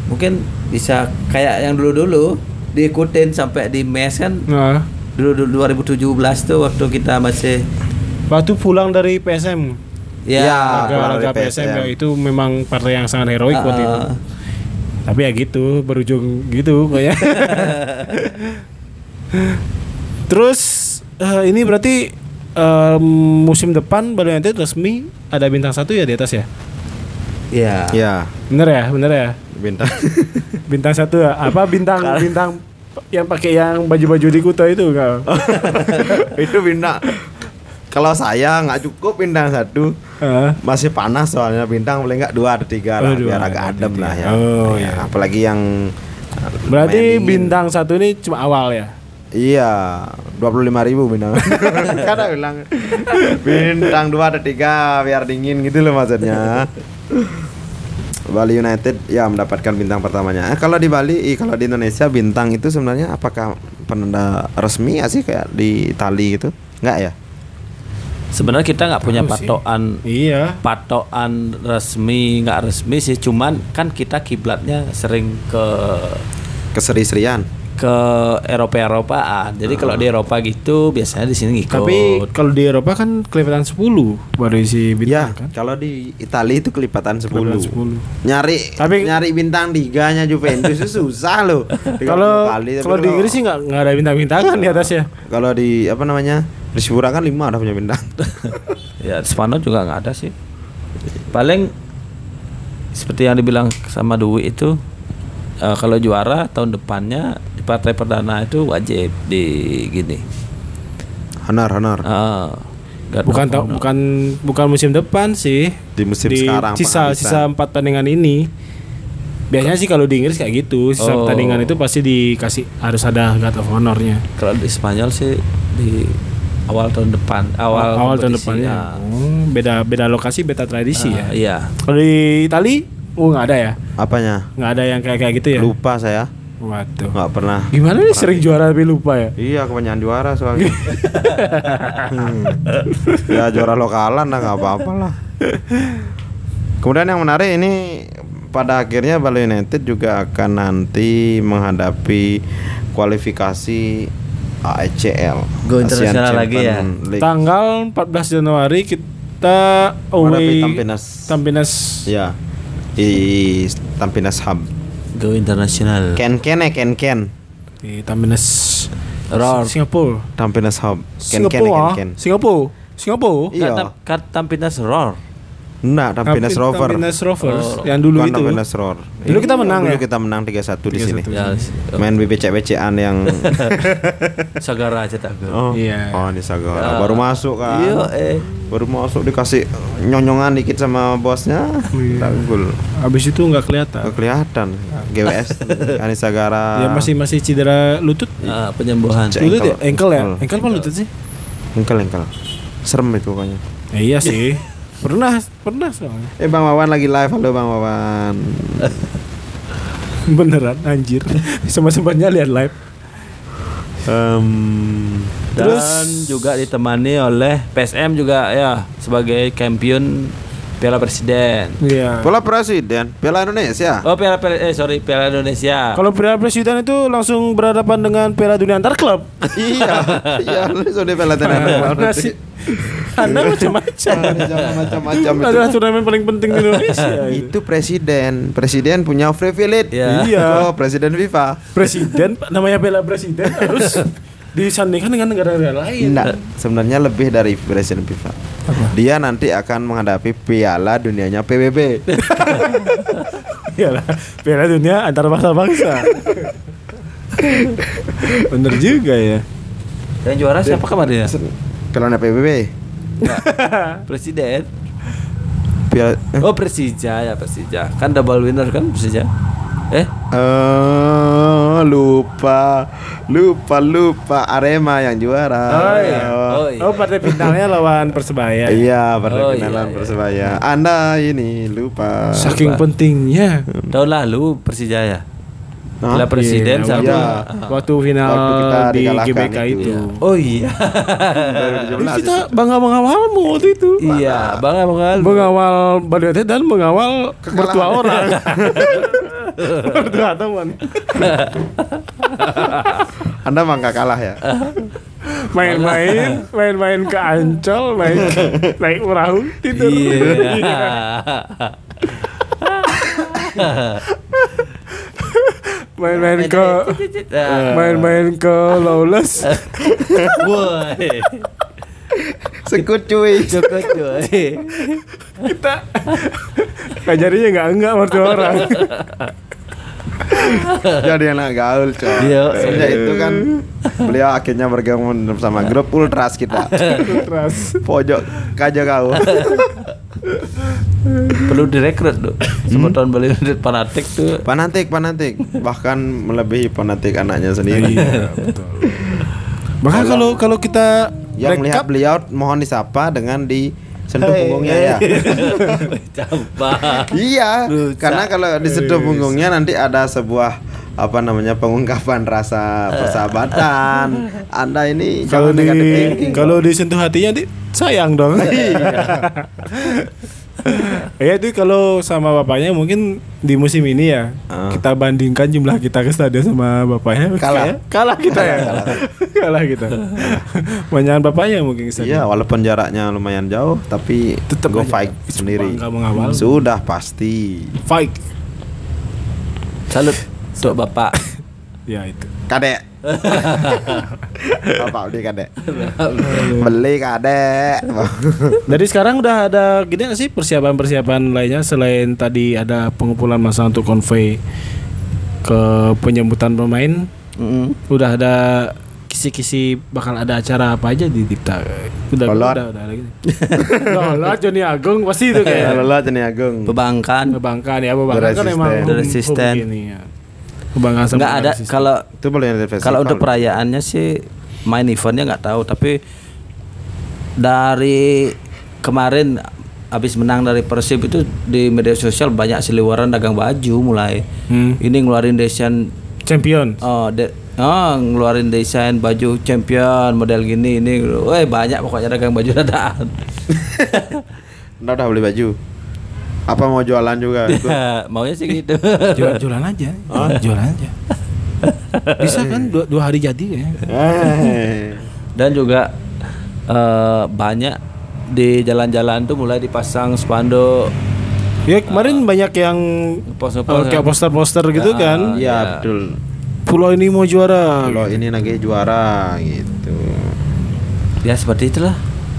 Mungkin bisa kayak yang dulu-dulu diikutin sampai di mes kan Nah, dulu, dulu 2017 tuh waktu kita masih waktu pulang dari PSM. Ya, Ya, dari PSM ya, itu memang partai yang sangat heroik waktu itu. Tapi ya gitu, berujung gitu kayak. Terus eh, ini berarti eh, musim depan Bali United resmi ada bintang satu ya di atas ya? ya. Ya, Bener ya, bener ya. bintang. Bintang satu ya? apa bintang bintang yang pakai yang baju-baju di Kuta itu enggak? itu bintang. Kalau saya nggak cukup bintang satu, Heeh. masih panas soalnya bintang paling nggak dua atau tiga lah, Oh, dua biar agak adem tiga. lah ya. Oh, Ya, iya. Apalagi yang Berarti bintang satu ini cuma awal ya? Iya, dua puluh lima ribu bintang. Karena bilang bintang dua atau tiga biar dingin gitu loh maksudnya. Bali United ya mendapatkan bintang pertamanya. Eh, kalau di Bali, ih, kalau di Indonesia bintang itu sebenarnya apakah penanda resmi ya sih kayak di Itali gitu? Enggak ya? Sebenarnya kita nggak punya sih. patokan Iya. patokan resmi nggak resmi sih, cuman kan kita kiblatnya sering ke Keseri-serian. ke Eropa Eropaan. Jadi kalau di Eropa gitu biasanya di sini ngikut. Tapi kalau di Eropa kan kelihatan 10 baru isi Ya, bintang kan? kalau di Italia itu kelipatan 10. Kelihatan 10. Nyari Tapi- nyari bintang tiganya Juventus itu susah loh. 30 Kalau kalau di Inggris sih nggak nggak ada bintang-bintangan di atasnya. Kalau di apa namanya? Di Sipura kan 5 ada punya bintang. Ya Spanyol juga nggak ada sih. Paling seperti yang dibilang sama Dwi itu eh, kalau juara tahun depannya di partai perdana itu wajib di gini. Honor, honor. Eh, guard Bukan honor. bukan bukan musim depan sih. Di musim di sekarang sisa penghabisan. sisa empat pertandingan ini. Biasanya sih kalau di Inggris kayak gitu, sisa Oh. pertandingan itu pasti dikasih harus ada guard of honornya. Kalau di Spanyol sih di awal tahun depan, awal awal tahun kompetisi, depannya. ah. Oh, beda beda lokasi, beda tradisi ya. Ah, Iya. Kalau di Itali, oh nggak ada ya? Apanya? Nggak ada yang kayak kayak gitu ya? Lupa saya. Waduh. Nggak pernah. Gimana nih sering juara tapi lupa ya? Iya, kebanyakan juara soalnya. Hmm. Ya juara lokalan lah nggak apa-apa lah. Kemudian yang menarik ini pada akhirnya Bali United juga akan nanti menghadapi kualifikasi AECL. Go Asian internasional lagi ya? League. Tanggal 14 Januari kita away Tampinas. Tampinas. Ya. Di Tampinas Hub. Go internasional. Ken Ken ya Ken Ken. di Tampinas Roar. Singapura. Tampinas Hub. Ken Ken Singapura. ya ah. Ken Ken. Singapura. Singapura. Iya. Tampinas Roar. Enggak, Tampinas Tampi- Rover. Tampinas Rovers Oh. yang dulu Bukan itu. Roar. Dulu kita menang Dulu ya? kita menang 3-1 di sini. 3-1. Ya, Main BBC-BCan yang Sagara aja tak. Oh, Iya. oh ini Sagara. Ya. Baru masuk kan. Iya, eh. Baru masuk dikasih nyonyongan dikit sama bosnya. Iya. Tak gol. Habis itu nggak kelihatan. Nggak kelihatan. GWS Anissa Gara. Ya masih masih cedera lutut. Ah, penyembuhan. Lutut ya? Engkel ya? Engkel. Engkel apa lutut sih? engkel engkel. Serem itu pokoknya. Ya, iya sih. pernah, pernah soalnya. Eh Bang Wawan lagi live. Halo Bang Wawan. Beneran anjir. Sama sempatnya lihat live. Em, Dan Terus- juga ditemani oleh PSM juga ya sebagai champion Piala Presiden. Iya. Bola Presiden Piala Indonesia. Oh Piala Piala- eh sorry Piala Indonesia. Kalau Piala Presiden itu langsung berhadapan dengan Piala Dunia antar klub. iya, iya lu sudah Piala Indonesia. Nasi. Anda macam-macam. Macam-macam Itu adalah turnamen paling penting di Indonesia. itu presiden presiden punya privilege Ya. Iya. oh presiden FIFA Presiden namanya Piala Presiden harus disandingkan dengan negara-negara lain. Enggak, sebenarnya lebih dari presiden FIFA dia nanti akan menghadapi piala dunianya PBB Iyalah, Piala Dunia antar bangsa-bangsa. Bener juga ya. Yang juara siapa kemarin ya? piala PBB Presiden. piala eh, Oh Persija ya Persija. Kan double winner kan Persija. Eh eh, lupa lupa lupa Arema yang juara Oh iya. Oh iya. Oh, partai finalnya lawan Persebaya. iya pada Oh, finalan iya, iya. persebaya anda ini lupa Saking pentingnya. tahun lalu Persija ya. Hah? Piala Presiden Iya, sama Iya. Waktu final Waktu kita di GBK itu. itu. Oh iya. 2017 Kita bangga mengawalmu waktu itu. iya, Bang Bang Mengawal Bali United dan mengawal mertua orang. mertua teman. anda mangga kalah ya Main-main, main-main ke Ancol, main naik perahu tidur. Iya. Main-main ke Ah. main-main ke Lawless. Woi. sekut cuy Cukup cuy. Kita ngajarinya nggak enggak mertua orang. jadi anak gaul coy Iya. Sejak itu kan beliau akhirnya bergabung sama grup Ultras kita Keras. pojok kaja kau Perlu direkrut tuh. Semua tahun Bali United fanatik tuh. fanatik fanatik bahkan melebihi fanatik anaknya sendiri Iya, betul. Bahkan kalau kalau kita yang melihat beliau mohon disapa dengan di sentuh Hey, punggungnya hey. ya Campak. iya Rusak. karena kalau disentuh punggungnya nanti ada sebuah apa namanya pengungkapan rasa persahabatan anda ini kalau di kalau disentuh hatinya di sayang dong. ya itu kalau sama bapaknya mungkin di musim ini ya Ah. kita bandingkan jumlah kita ke stadion sama bapaknya Kalah. kalah kita ya kalah kita banyakan bapaknya mungkin ke Iya, stadion walaupun jaraknya lumayan jauh, tapi Tetep go fight sendiri. mengawal. Sudah pasti. fight Salut untuk Bapak. ya itu Kadek. Bapak beli kadek. beli kadek. Dari sekarang udah ada gini nggak sih persiapan-persiapan lainnya selain tadi ada pengumpulan masa untuk konvoy ke penyambutan pemain, Mm. udah ada kisi-kisi bakal ada acara apa aja di Dipta. Udah Lolot. udah udah ada gitu. Lolot Joni Agung pasti itu Ya, kayak lelah Jeni Agung. Pebangkan. Kebangkan ya, Kebangkan The kan emang Resistance. The home- Resistance. home begini ya. Kebanggaan sama Enggak ada kalau Itu boleh ada festival. kalau untuk perayaannya sih main eventnya nggak tahu tapi dari kemarin habis menang dari Persib itu di media sosial banyak seliweran dagang baju mulai Hmm. ini ngeluarin desain champion. oh de, oh ngeluarin desain baju champion model gini ini weh banyak pokoknya dagang baju dadaan Udah udah beli baju. Apa mau jualan juga? Maunya sih gitu. Jual, jualan aja. Jualan aja. Bisa kan dua, dua hari jadi ya. Eh. Dan juga eh, banyak di jalan-jalan tuh mulai dipasang spanduk Ya kemarin banyak yang Ngepost-ngepost eh, kayak kan. poster-poster gitu Ya, kan. Iya Ya. betul. Pulau ini mau juara. Kalau ini lagi juara gitu. Ya seperti itulah.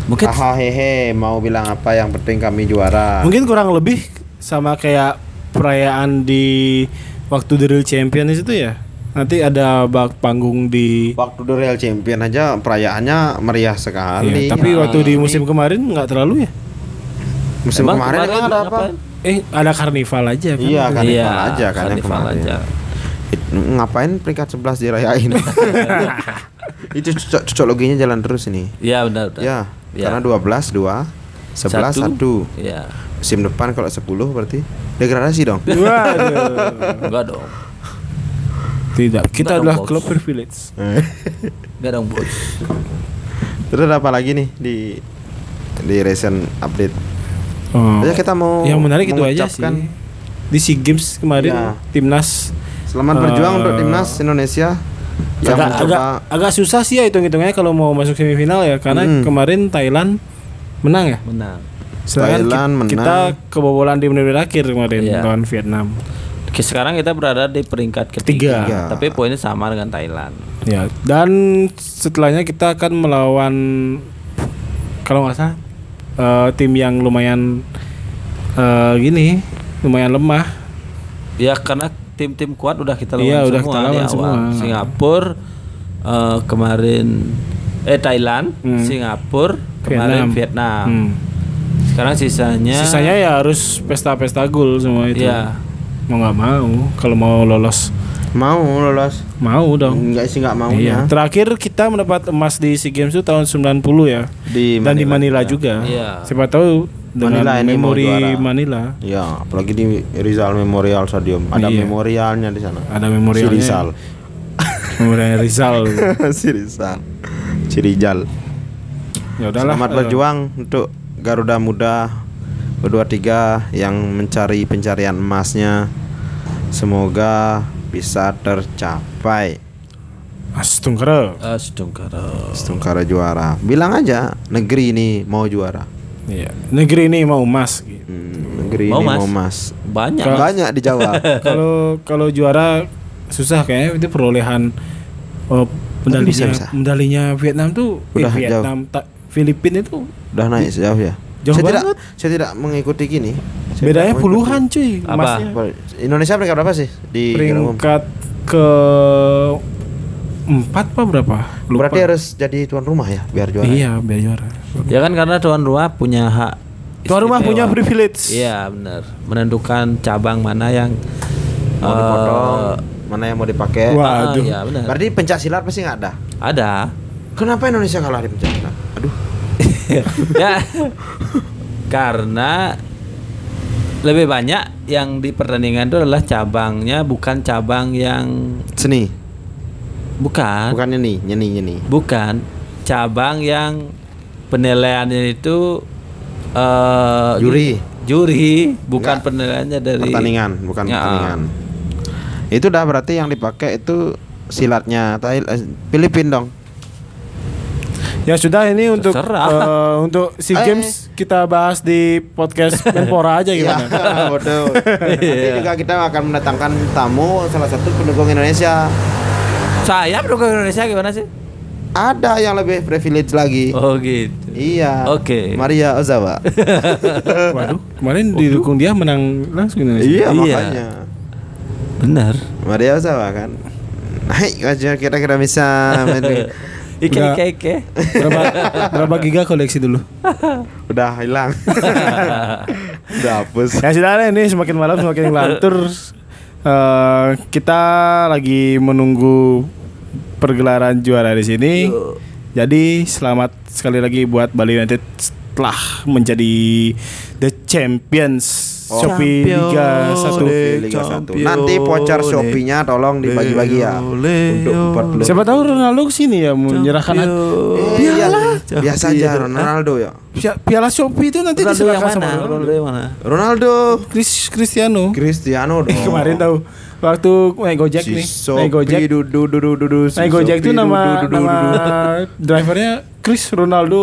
Mungkin hehe mau bilang apa yang penting kami juara. Mungkin kurang lebih sama kayak perayaan di waktu The Real Champion itu ya. Nanti ada bak panggung di Waktu The Real Champion aja perayaannya meriah sekali. Iya, tapi Ya. waktu di musim kemarin nggak terlalu ya. musim Emang kemarin, emang ada apa? Eh ada karnival aja kan. Iya kan Iya, aja kan yang karnival kemarin. aja. It- Ngapain peringkat 11 dirayain? Itu cocok, cocok loginya jalan terus ini. Ya benar. benar. Ya, karena 12 2 11 Satu. 1. Ya. Musim depan kalau 10 berarti degradasi dong. Waduh. Enggak dong. Tidak, kita Enggak adalah klub privilege. Enggak dong, Bos. Terus ada apa lagi nih di di recent update? Oh. Ya kita mau yang menarik itu aja sih. Di SEA Games kemarin Ya. timnas Selamat berjuang Eh, untuk timnas Indonesia yang agak, agak mencoba agak susah sih ya hitung-hitungnya kalau mau masuk semifinal ya karena Hmm. kemarin Thailand menang ya. Menang. Sedangkan Thailand ki- menang. kita kebobolan di menit akhir kemarin Iya. lawan Vietnam. Oke, sekarang kita berada di peringkat Ketiga. ketiga. Tapi poinnya sama dengan Thailand. Ya, dan setelahnya kita akan melawan kalau nggak salah eh, tim yang lumayan eh, gini, lumayan lemah. Ya karena tim-tim kuat udah kita lawan Iya, udah semua kita di lawan awal. semua. Singapura eh, kemarin eh Thailand, Hmm. Singapura, kemarin Vietnam. Hmm. Sekarang sisanya Sisanya ya harus pesta-pesta gol semua itu. Iya. Mau nggak mau kalau mau lolos. mau lolos. Mau dong. Enggak sih enggak mau Iya. ya. Terakhir kita mendapat emas di SEA Games itu tahun 90 ya. Di Dan di Manila ya. juga. Iya. Siapa tahu dengan Manila ini memori. Manila. Ya, apalagi di Rizal Memorial Stadium. Ada Iya. memorialnya di sana. Ada memorialnya. Si Rizal. Memorialnya Rizal. si Rizal. Si Rizal. ya udahlah. Selamat eh, berjuang untuk Garuda Muda U23 yang mencari pencarian emasnya. Semoga bisa tercapai. Astungkara. Sedungkara. Setungkara juara. Bilang aja negeri ini mau juara. Iya. Negeri ini mau emas gitu. Hmm, negeri Mau ini mas? mau emas. Banyak. Banyak di Jawa. Kalau kalau juara susah kayaknya itu perolehan oh, medalinya bisa, bisa. medalinya Vietnam tuh eh, Udah Vietnam ta- Filipina itu Udah naik sejauh ya. Jauh saya tidak banget. saya tidak mengikuti gini. Saya bedanya puluhan cuy Apa? emasnya. Indonesia peringkat berapa sih di peringkat ke empat apa berapa? Lupa. Berarti harus jadi tuan rumah ya biar juara. Iya, biar juara. Ya kan karena tuan rumah punya hak Tuan rumah punya privilege. Iya benar. Menentukan cabang mana yang Mau dipotong, mana yang mau dipakai. Wah. ah, Waduh. Iya benar. Berarti pencak silat pasti nggak ada. Ada. Kenapa Indonesia kalah di pencak silat? Aduh. ya karena lebih banyak yang di pertandingan itu adalah cabangnya bukan cabang yang Seni. bukan Bukan nyeni, nyeni, nyeni. bukan cabang yang penilaiannya itu eh Juri. juri bukan Enggak. penilaiannya dari Pertandingan, bukan Ya. pertandingan. Itu dah berarti yang dipakai itu silatnya Thailand, eh, Filipin dong. Ya sudah ini untuk Terserah. eh, untuk SEA Eh. Games kita bahas di podcast Menpora aja Iya, gimana? bodoh. Nanti juga kita akan mendatangkan tamu salah satu pendukung Indonesia. saya pendukung Indonesia gimana sih Ada yang lebih privilege lagi. oh gitu Iya. Oke. Maria Ozawa. Waduh, kemarin didukung dia menang langsung Indonesia. iya, Iya. makanya. benar Maria Ozawa kan. Naik aja kira-kira bisa main- ike ike ike Berapa berapa giga koleksi dulu? udah hilang. udah hapus. Ya sudah lah, ini semakin malam semakin lantur. Eh, kita lagi menunggu pergelaran juara di sini. Jadi selamat sekali lagi buat Bali United telah menjadi the champions Oh. Shopee Liga 1. Shopee Liga 1. Nanti voucher Shopee-nya tolong dibagi-bagi ya. Untuk 40. Siapa tahu Ronaldo ke sini ya menyerahkan Eh, iya, biasa aja Ronaldo ya. Pi- piala Shopee itu nanti Ronaldo yang diserahkan mana? sama Ronaldo. Ronaldo yang mana? Ronaldo Chris Cristiano. Cristiano dong. Eh, kemarin tahu waktu naik Gojek Si nih. Shopee Naik Gojek. dudu dudu dudu. si Naik Gojek itu nama dudu, dudu, nama dudu. drivernya Chris Ronaldo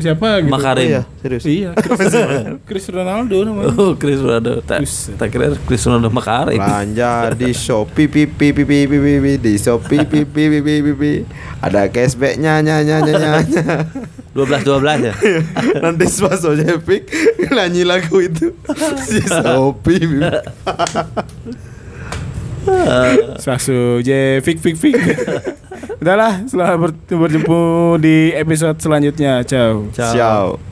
siapa gitu. Makarim. Oh iya, serius. Iya, Chris, Chris Ronaldo namanya. Oh, Chris Ronaldo. Tak, tak kira Chris Ronaldo Makarim. Belanja di Shopee pipi pipi pipi pipi di Shopee pipi pipi pipi. Ada cashbacknya nya nya nya nya. nya. 12 12 ya. Nanti pas Ojepik nyanyi lagu itu si Shopee. Pipi. Langsung je fik fik fik. Udahlah, selamat ber- berjumpa di episode selanjutnya. Ciao. Ciao. Ciao.